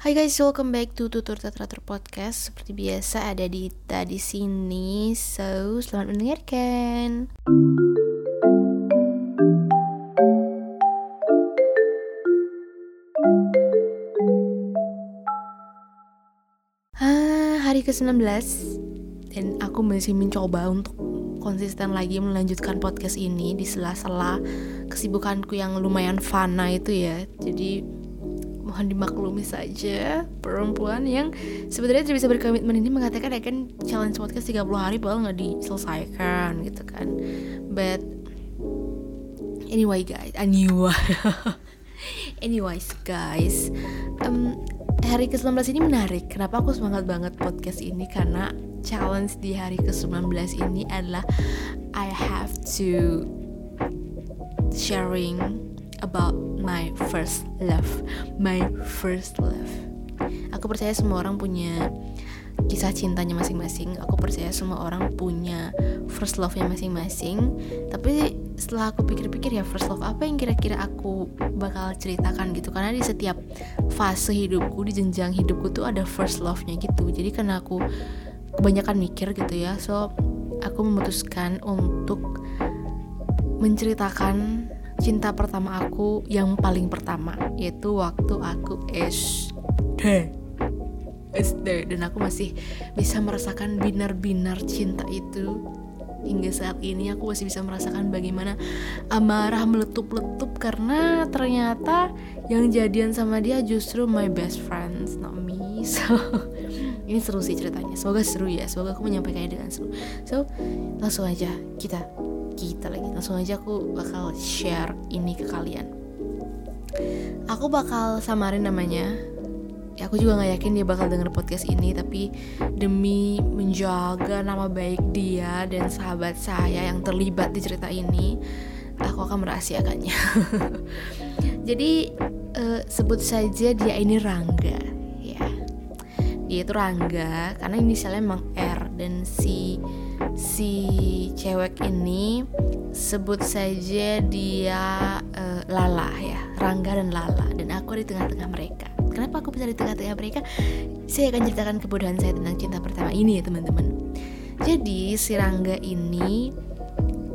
Hai guys, welcome back to Tutur Teratur Podcast. Seperti biasa ada di sini. So, selamat mendengarkan. Ah, hari ke-19 dan aku masih mencoba untuk konsisten lagi melanjutkan podcast ini di sela-sela kesibukanku yang lumayan fana itu ya. Jadi mohon dimaklumi saja perempuan yang sebenarnya tidak bisa berkomitmen ini mengatakan akan challenge podcast 30 hari padahal nggak diselesaikan gitu kan. But anyway guys anyway anyways guys um, hari ke-19 ini menarik. Kenapa aku semangat banget podcast ini? Karena challenge di hari ke-19 ini adalah I have to sharing about my first love. My first love. Aku percaya semua orang punya kisah cintanya masing-masing. Aku percaya semua orang punya first love-nya masing-masing. Tapi setelah aku pikir-pikir ya first love apa yang kira-kira aku bakal ceritakan gitu? Karena di setiap fase hidupku di jenjang hidupku tuh ada first love-nya gitu. Jadi karena aku kebanyakan mikir gitu ya so aku memutuskan untuk menceritakan cinta pertama aku yang paling pertama yaitu waktu aku SD SD dan aku masih bisa merasakan binar-binar cinta itu. Hingga saat ini aku masih bisa merasakan bagaimana amarah meletup-letup karena ternyata yang jadian sama dia justru my best friends not me. So ini seru sih ceritanya. Semoga seru ya. Semoga aku menyampaikannya dengan seru. So langsung aja kita kita lagi. Langsung aja aku bakal share ini ke kalian. Aku bakal samarin namanya. Ya aku juga nggak yakin dia bakal denger podcast ini tapi demi menjaga nama baik dia dan sahabat saya yang terlibat di cerita ini aku akan merahasiakannya. Jadi uh, sebut saja dia ini Rangga ya. Dia itu Rangga karena inisialnya emang R dan si si cewek ini sebut saja dia uh, Lala ya Rangga dan Lala dan aku di tengah-tengah mereka. Kenapa aku bisa di tengah-tengah mereka? Saya akan ceritakan kebodohan saya tentang cinta pertama ini ya teman-teman. Jadi si Rangga ini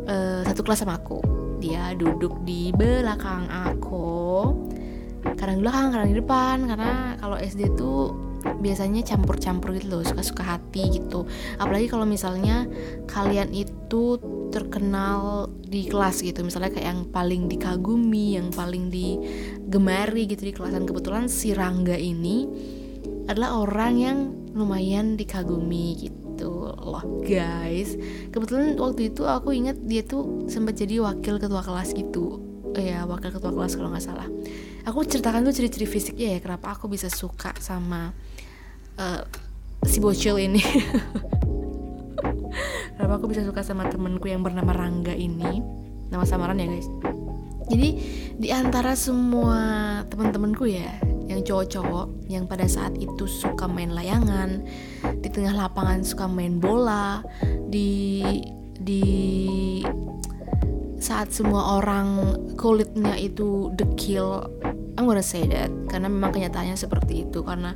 uh, satu kelas sama aku. Dia duduk di belakang aku kadang belakang kadang di depan karena kalau SD tuh biasanya campur-campur gitu loh suka-suka hati gitu. Apalagi kalau misalnya kalian itu terkenal di kelas gitu misalnya kayak yang paling dikagumi yang paling digemari gitu di kelas dan kebetulan si Rangga ini adalah orang yang lumayan dikagumi gitu loh guys. Kebetulan waktu itu aku ingat dia tuh sempat jadi wakil ketua kelas gitu. Ya wakil ketua kelas kalau nggak salah aku ceritakan tuh ciri-ciri fisiknya ya kenapa aku bisa suka sama uh, si bocil ini. Kenapa aku bisa suka sama temenku yang bernama Rangga ini? Nama samaran ya guys. Jadi di antara semua teman-temanku ya yang cowok-cowok yang pada saat itu suka main layangan di tengah lapangan suka main bola di di saat semua orang kulitnya itu dekil I'm gonna say that. Karena memang kenyataannya seperti itu. Karena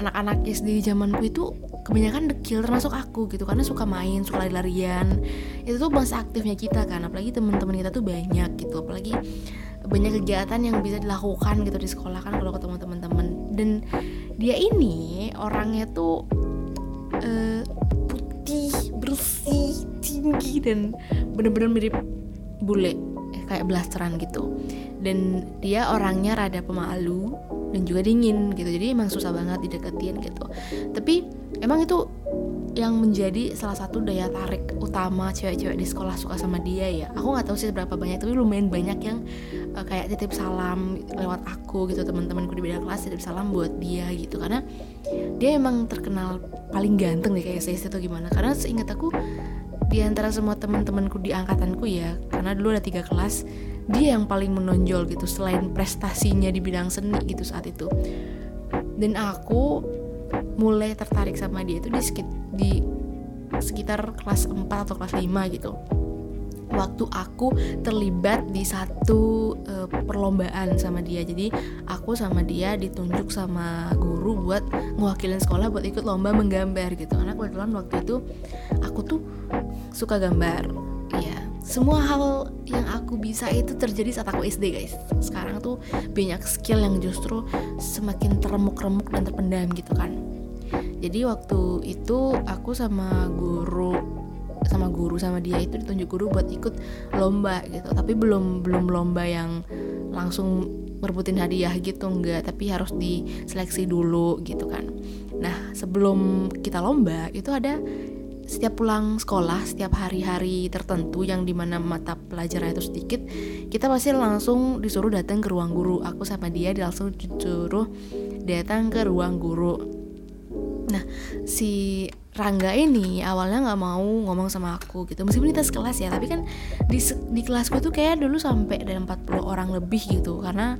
anak-anak SD zamanku itu kebanyakan dekil termasuk aku gitu. Karena suka main suka lari-larian. Itu tuh masa aktifnya kita kan. Apalagi teman-teman kita tuh banyak gitu. Apalagi banyak kegiatan yang bisa dilakukan gitu di sekolah kan kalau ketemu teman-teman. Dan dia ini orangnya tuh uh, putih bersih tinggi dan bener-bener mirip bule kayak blasteran gitu. Dan dia orangnya rada pemalu dan juga dingin gitu. Jadi emang susah banget dideketin gitu. Tapi emang itu yang menjadi salah satu daya tarik utama cewek-cewek di sekolah suka sama dia ya. Aku nggak tahu sih berapa banyak tapi lumayan banyak yang uh, kayak titip salam lewat aku gitu. Teman-temanku di beda kelas titip salam buat dia gitu. Karena dia emang terkenal paling ganteng deh kayak saya itu gimana. Karena seingat aku di antara semua teman-temanku di angkatanku ya karena dulu ada tiga kelas dia yang paling menonjol gitu selain prestasinya di bidang seni gitu saat itu. Dan aku mulai tertarik sama dia itu di, sekit, di sekitar kelas 4 atau kelas 5 gitu. Waktu aku terlibat di satu uh, perlombaan sama dia. Jadi aku sama dia ditunjuk sama guru buat ngewakilin sekolah buat ikut lomba menggambar gitu. Karena kebetulan waktu itu aku tuh suka gambar. Ya semua hal yang aku bisa itu terjadi saat aku SD guys. Sekarang tuh banyak skill yang justru semakin teremuk-remuk dan terpendam gitu kan. Jadi waktu itu aku sama guru sama guru sama dia itu ditunjuk guru buat ikut lomba gitu. Tapi belum belum lomba yang langsung merebutin hadiah gitu enggak. Tapi harus diseleksi dulu gitu kan. Nah sebelum kita lomba itu ada setiap pulang sekolah setiap hari-hari tertentu yang di mana mata pelajaran itu sedikit kita pasti langsung disuruh datang ke ruang guru. Aku sama dia langsung disuruh datang ke ruang guru. Nah si Rangga ini awalnya nggak mau ngomong sama aku gitu meskipun kita sekelas ya tapi kan di di kelasku tuh kayak dulu sampai ada 40 orang lebih gitu karena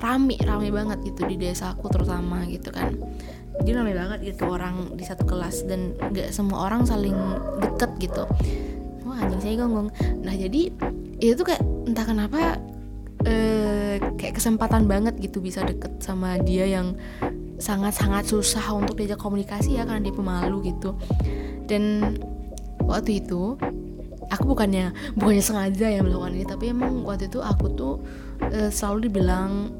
rame rame banget gitu di desa aku terutama gitu kan jadi rame banget gitu orang di satu kelas dan nggak semua orang saling deket gitu. Wah anjing saya gonggong nah jadi itu tuh kayak entah kenapa eh, kayak kesempatan banget gitu bisa deket sama dia yang sangat-sangat susah untuk diajak komunikasi ya karena dia pemalu gitu. Dan waktu itu aku bukannya bukannya sengaja yang melakukan ini tapi emang waktu itu aku tuh e, selalu dibilang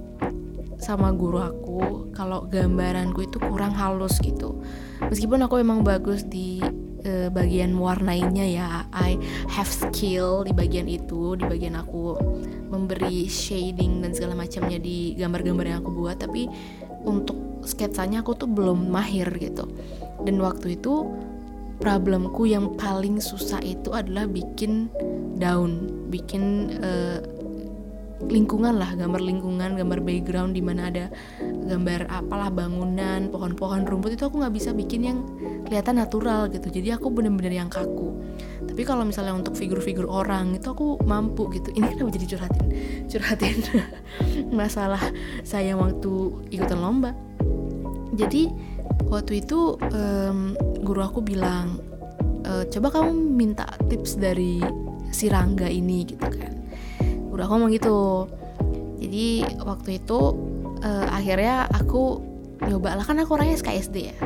sama guru aku kalau gambaranku itu kurang halus gitu. Meskipun aku emang bagus di e, bagian warnainya ya I have skill di bagian itu di bagian aku memberi shading dan segala macamnya di gambar-gambar yang aku buat tapi untuk sketsanya aku tuh belum mahir gitu. Dan waktu itu problemku yang paling susah itu adalah bikin daun bikin uh, lingkungan lah gambar lingkungan gambar background di mana ada gambar apalah bangunan pohon-pohon rumput itu aku nggak bisa bikin yang kelihatan natural gitu. Jadi aku bener-bener yang kaku. Tapi kalau misalnya untuk figur-figur orang itu aku mampu gitu. Ini kenapa jadi curhatin? Curhatin masalah saya waktu ikutan lomba. Jadi waktu itu um, guru aku bilang e, coba kamu minta tips dari si Rangga ini gitu kan aku ngomong gitu. Jadi waktu itu uh, akhirnya aku nyoba lah kan aku orangnya SKSD ya.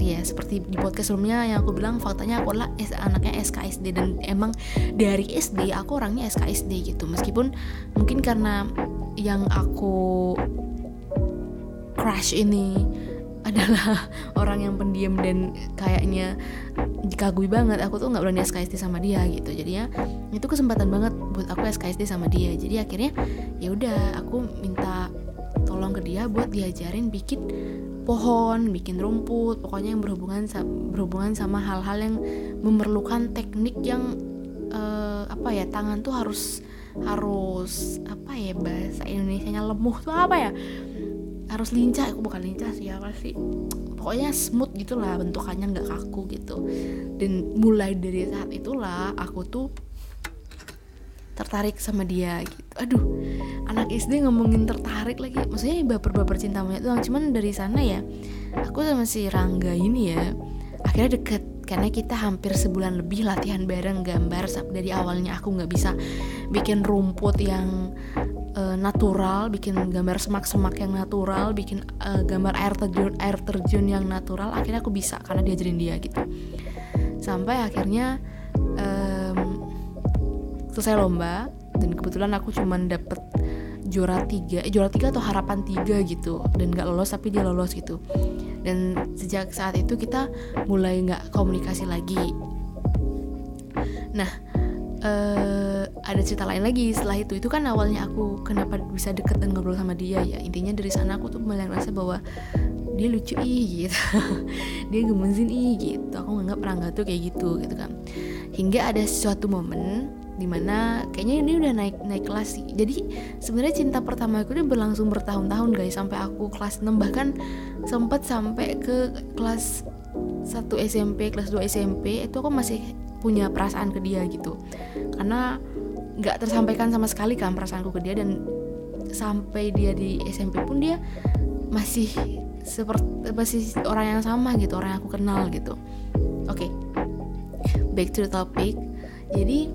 Ya seperti di podcast sebelumnya yang aku bilang faktanya aku adalah anaknya SKSD dan emang dari SD aku orangnya SKSD gitu. Meskipun mungkin karena yang aku crush ini adalah orang yang pendiam dan kayaknya dikagui banget aku tuh nggak berani SKSD sama dia gitu. Jadinya itu kesempatan banget buat aku SKSD sama dia. Jadi akhirnya ya udah aku minta tolong ke dia buat diajarin bikin pohon bikin rumput pokoknya yang berhubungan berhubungan sama hal-hal yang memerlukan teknik yang uh, apa ya tangan tuh harus harus apa ya bahasa Indonesia nya lemuh tuh apa ya? Harus lincah aku bukan lincah sih apa sih? Pokoknya smooth gitulah bentukannya nggak kaku gitu. Dan mulai dari saat itulah aku tuh tertarik sama dia gitu. Aduh anak SD ngomongin tertarik lagi. Maksudnya baper-baper cinta monyet doang. Cuman dari sana ya aku sama si Rangga ini ya akhirnya deket. Karena kita hampir sebulan lebih latihan bareng gambar. Dari awalnya aku nggak bisa bikin rumput yang uh, natural, bikin gambar semak-semak yang natural, bikin uh, gambar air terjun air terjun yang natural. Akhirnya aku bisa karena diajarin dia gitu. Sampai akhirnya um, selesai lomba dan kebetulan aku cuman dapet juara tiga, eh, juara tiga atau harapan tiga gitu dan nggak lolos tapi dia lolos gitu. Dan sejak saat itu kita mulai nggak komunikasi lagi. Nah, uh, ada cerita lain lagi setelah itu. Itu kan awalnya aku kenapa bisa deket dan ngobrol sama dia ya. Intinya dari sana aku tuh mulai ngerasa bahwa dia lucu ih gitu. Dia gemesin ih gitu. Aku nganggap Rangga tuh kayak gitu gitu kan. Hingga ada suatu momen di mana kayaknya ini udah naik naik kelas sih. Jadi sebenarnya cinta pertama aku ini berlangsung bertahun-tahun guys. Sampai aku kelas 6 bahkan sempat sampai ke kelas 1 SMP kelas 2 SMP itu aku masih punya perasaan ke dia gitu. Karena nggak tersampaikan sama sekali kan perasaanku ke dia. Dan sampai dia di SMP pun dia masih seperti masih orang yang sama gitu. Orang yang aku kenal gitu. Oke. Okay. back to the topic. Jadi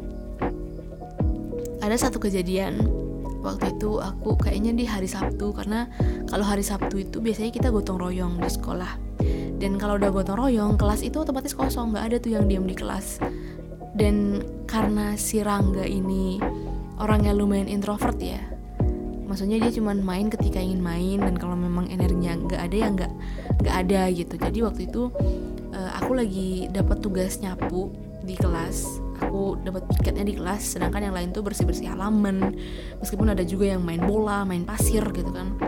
ada satu kejadian. Waktu itu aku kayaknya di hari Sabtu karena kalau hari Sabtu itu biasanya kita gotong royong di sekolah. Dan kalau udah gotong royong kelas itu otomatis kosong nggak ada tuh yang diam di kelas. Dan karena si Rangga ini orangnya lumayan introvert ya maksudnya dia cuma main ketika ingin main dan kalau memang energinya nggak ada ya nggak nggak ada gitu. Jadi waktu itu uh, aku lagi dapat tugas nyapu di kelas aku dapat piketnya di kelas sedangkan yang lain tuh bersih bersih halaman. Meskipun ada juga yang main bola main pasir gitu kan.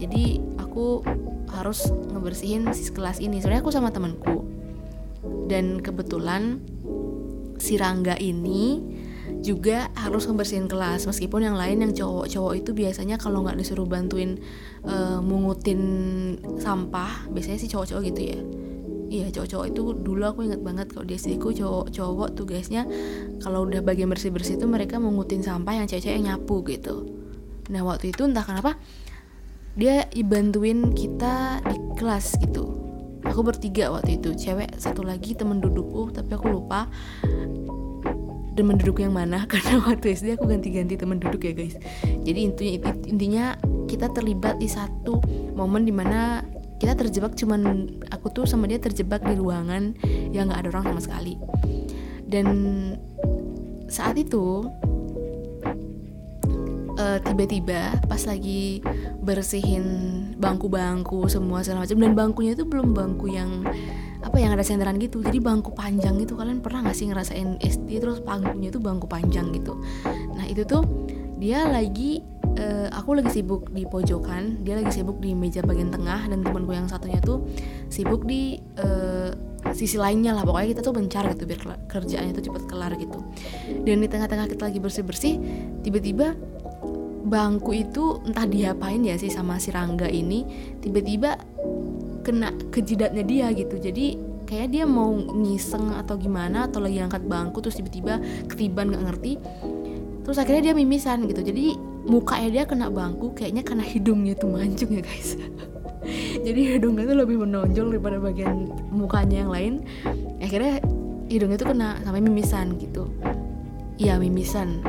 Jadi aku harus ngebersihin si kelas ini. Sebenarnya aku sama temanku. Dan kebetulan si Rangga ini juga harus ngebersihin kelas. Meskipun yang lain yang cowok-cowok itu biasanya kalau nggak disuruh bantuin uh, mungutin sampah biasanya sih cowok-cowok gitu ya iya cowok-cowok itu dulu aku inget banget kalau di SD ku cowok-cowok tugasnya kalau udah bagian bersih-bersih itu mereka mengutin sampah yang cewek-cewek nyapu gitu. Nah waktu itu entah kenapa dia bantuin kita di kelas gitu. Aku bertiga waktu itu cewek satu lagi temen dudukku tapi aku lupa temen duduk yang mana karena waktu SD aku ganti-ganti temen duduk ya guys. Jadi intinya intinya kita terlibat di satu momen di mana kita terjebak cuman aku tuh sama dia terjebak di ruangan yang nggak ada orang sama sekali. Dan saat itu uh, tiba-tiba pas lagi bersihin bangku-bangku semua segala macam dan bangkunya itu belum bangku yang apa yang ada senderan gitu. Jadi bangku panjang gitu kalian pernah gak sih ngerasain SD terus bangkunya itu bangku panjang gitu. Nah itu tuh dia lagi uh, aku lagi sibuk di pojokan dia lagi sibuk di meja bagian tengah dan temanku yang satunya tuh sibuk di uh, sisi lainnya lah. Pokoknya kita tuh bencar gitu biar kerjaannya tuh cepet kelar gitu. Dan di tengah-tengah kita lagi bersih-bersih tiba-tiba bangku itu entah diapain ya sih sama si Rangga ini tiba-tiba kena ke jidatnya dia gitu. Jadi kayak dia mau ngiseng atau gimana atau lagi angkat bangku terus tiba-tiba ketiban nggak ngerti terus akhirnya dia mimisan gitu. Jadi mukanya dia kena bangku kayaknya karena hidungnya tuh mancung ya guys. Jadi hidungnya tuh lebih menonjol daripada bagian mukanya yang lain. Akhirnya hidungnya tuh kena sampai mimisan gitu. Iya mimisan.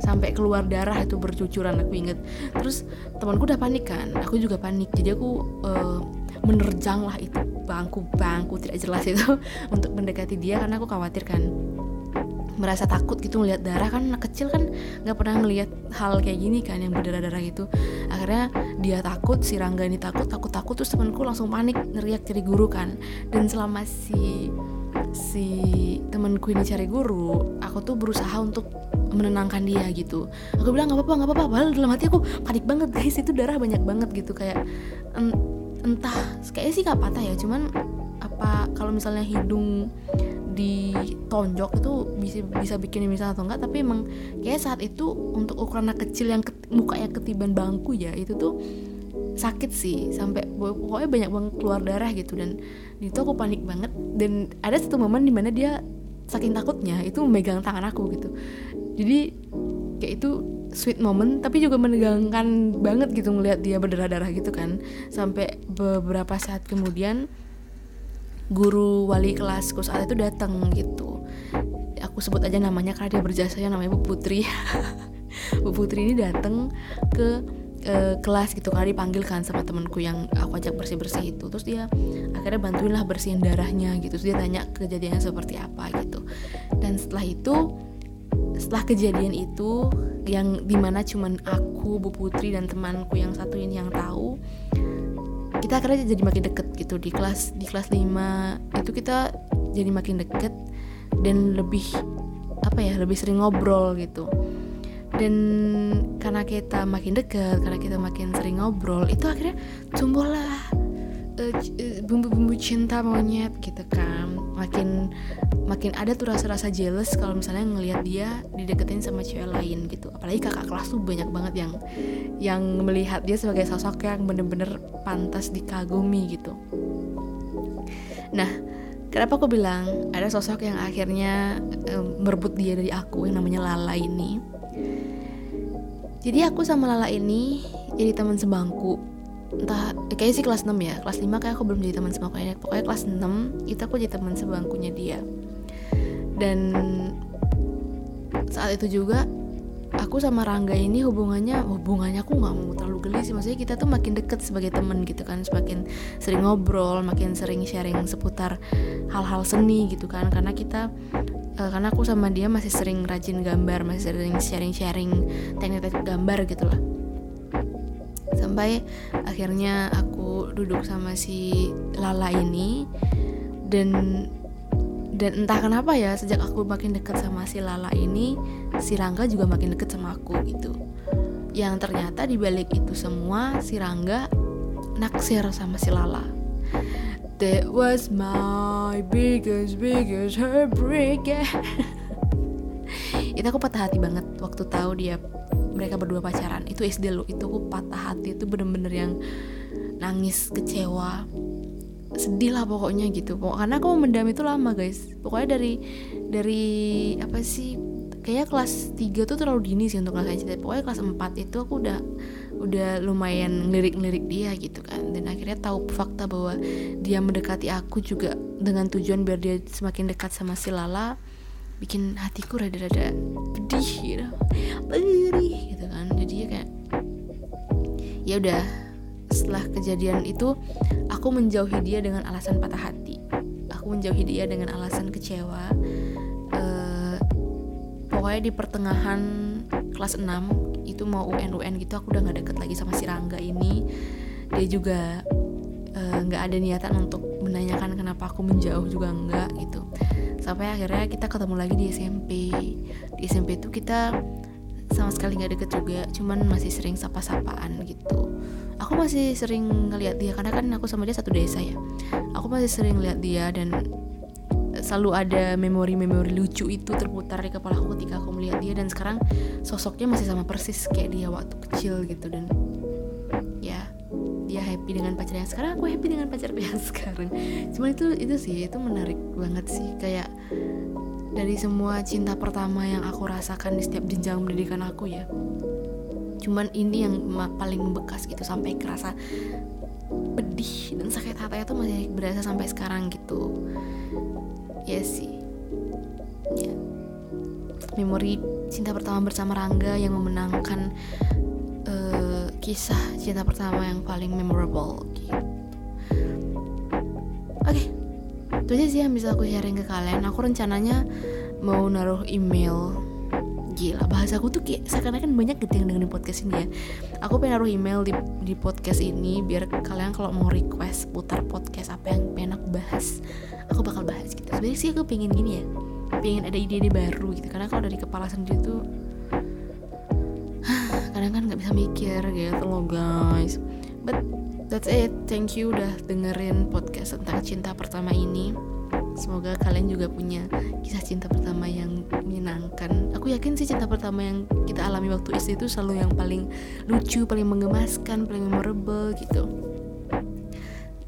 Sampai keluar darah itu bercucuran aku inget terus temanku udah panik kan? Aku juga panik. Jadi aku uh, menerjang lah itu bangku-bangku tidak jelas itu untuk mendekati dia karena aku khawatir kan merasa takut gitu ngelihat darah kan anak kecil kan nggak pernah ngelihat hal kayak gini kan yang berdarah-darah gitu. Akhirnya dia takut si Rangga ini takut takut takut terus temanku langsung panik ngeriak cari guru kan. Dan selama si si temanku ini cari guru aku tuh berusaha untuk menenangkan dia gitu. Aku bilang nggak apa-apa nggak apa-apa. Padahal dalam hati aku panik banget guys. Itu darah banyak banget gitu kayak entah kayaknya sih gak patah ya cuman apa kalau misalnya hidung ditonjok itu bisa bisa bikin misal atau enggak tapi emang kayak saat itu untuk ukuran anak kecil yang ke, mukanya ketiban bangku ya itu tuh sakit sih. Sampai pokoknya banyak banget keluar darah gitu dan itu aku panik banget. Dan ada satu momen di mana dia saking takutnya itu memegang tangan aku gitu. Jadi kayak itu sweet moment tapi juga menegangkan banget gitu ngelihat dia berdarah-darah gitu kan. Sampai beberapa saat kemudian guru wali kelasku saat itu datang gitu. Aku sebut aja namanya karena dia berjasa ya namanya Bu Putri. Bu Putri ini datang ke uh, kelas gitu karena dipanggil kan sama temanku yang aku ajak bersih bersih itu. Terus dia akhirnya bantuin lah bersihin darahnya gitu. Terus dia tanya kejadiannya seperti apa gitu. Dan setelah itu setelah kejadian itu yang di mana cuman aku Bu Putri dan temanku yang satu ini yang tahu kita akhirnya jadi makin deket gitu di kelas di kelas 5 itu kita jadi makin deket dan lebih apa ya lebih sering ngobrol gitu. Dan karena kita makin deket karena kita makin sering ngobrol itu akhirnya tumbuhlah uh, bumbu-bumbu cinta monyet gitu kan. Makin makin ada tuh rasa-rasa jealous kalau misalnya ngelihat dia dideketin sama cewek lain gitu. Apalagi kakak kelas tuh banyak banget yang yang melihat dia sebagai sosok yang bener-bener pantas dikagumi gitu. Nah kenapa aku bilang ada sosok yang akhirnya um, merebut dia dari aku yang namanya Lala ini? Jadi aku sama Lala ini jadi teman sebangku entah eh, kayaknya sih kelas 6 ya. Kelas 5 kayak aku belum jadi teman sebangkunya pokoknya kelas 6 itu aku jadi teman sebangkunya dia. Dan saat itu juga aku sama Rangga ini hubungannya hubungannya aku nggak mau terlalu geli sih. Maksudnya kita tuh makin deket sebagai temen gitu kan. Semakin sering ngobrol makin sering sharing seputar hal-hal seni gitu kan. Karena kita uh, karena aku sama dia masih sering rajin gambar masih sering sharing-sharing teknik-teknik gambar gitu lah sampai akhirnya aku duduk sama si Lala ini. Dan dan entah kenapa ya sejak aku makin deket sama si Lala ini si Rangga juga makin deket sama aku gitu. Yang ternyata dibalik itu semua si Rangga naksir sama si Lala. That was my biggest biggest heartbreak itu aku patah hati banget waktu tahu dia mereka berdua pacaran. Itu SD lo itu aku patah hati. Itu bener-bener yang nangis kecewa. Sedih lah pokoknya gitu. Karena aku mendam itu lama guys. Pokoknya dari dari apa sih kayak kelas 3 tuh terlalu dini sih untuk ngerasain cinta pokoknya kelas 4 itu aku udah udah lumayan lirik-lirik dia gitu kan. Dan akhirnya tahu fakta bahwa dia mendekati aku juga dengan tujuan biar dia semakin dekat sama si Lala. Bikin hatiku rada-rada pedih gitu. Pedih gitu kan jadi ya kayak ya udah setelah kejadian itu aku menjauhi dia dengan alasan patah hati. Aku menjauhi dia dengan alasan kecewa. Uh, pokoknya di pertengahan kelas 6 itu mau UN UN gitu aku udah gak deket lagi sama si Rangga ini. Dia juga eh, nggak uh, ada niatan untuk menanyakan kenapa aku menjauh juga enggak gitu. Sampai akhirnya kita ketemu lagi di SMP di SMP itu kita sama sekali nggak deket juga cuman masih sering sapa-sapaan gitu. Aku masih sering ngeliat dia karena kan aku sama dia satu desa ya. Aku masih sering lihat dia dan selalu ada memori-memori lucu itu terputar di kepala aku ketika aku melihat dia. Dan sekarang sosoknya masih sama persis kayak dia waktu kecil gitu. Dan ya dia happy dengan pacar yang sekarang aku happy dengan pacar yang sekarang. Cuma itu itu sih itu menarik banget sih. Kayak dari semua cinta pertama yang aku rasakan di setiap jenjang pendidikan aku ya. Cuman ini yang paling membekas gitu sampai kerasa pedih dan sakit hati itu masih berasa sampai sekarang gitu. Ya sih. Ya. Memori cinta pertama bersama Rangga yang memenangkan uh, kisah cinta pertama yang paling memorable itu aja sih yang bisa aku sharing ke kalian. Aku rencananya mau naruh email. Gila bahasa aku tuh kayak seakan-akan banyak gitu yang dengerin podcast ini ya. Aku pengen naruh email di, di podcast ini biar kalian kalau mau request putar podcast apa yang pengen aku bahas aku bakal bahas gitu. Sebenarnya sih aku pengen gini ya pengen ada ide-ide baru gitu. Karena kalau dari kepala sendiri tuh kadang kan nggak bisa mikir gitu loh guys. But that's it thank you udah dengerin podcast tentang cinta pertama ini Semoga kalian juga punya kisah cinta pertama yang menyenangkan. Aku yakin sih cinta pertama yang kita alami waktu SD itu selalu yang paling lucu, paling menggemaskan, paling memorable gitu.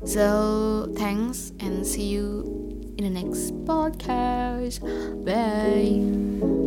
So, thanks and see you in the next podcast. Bye.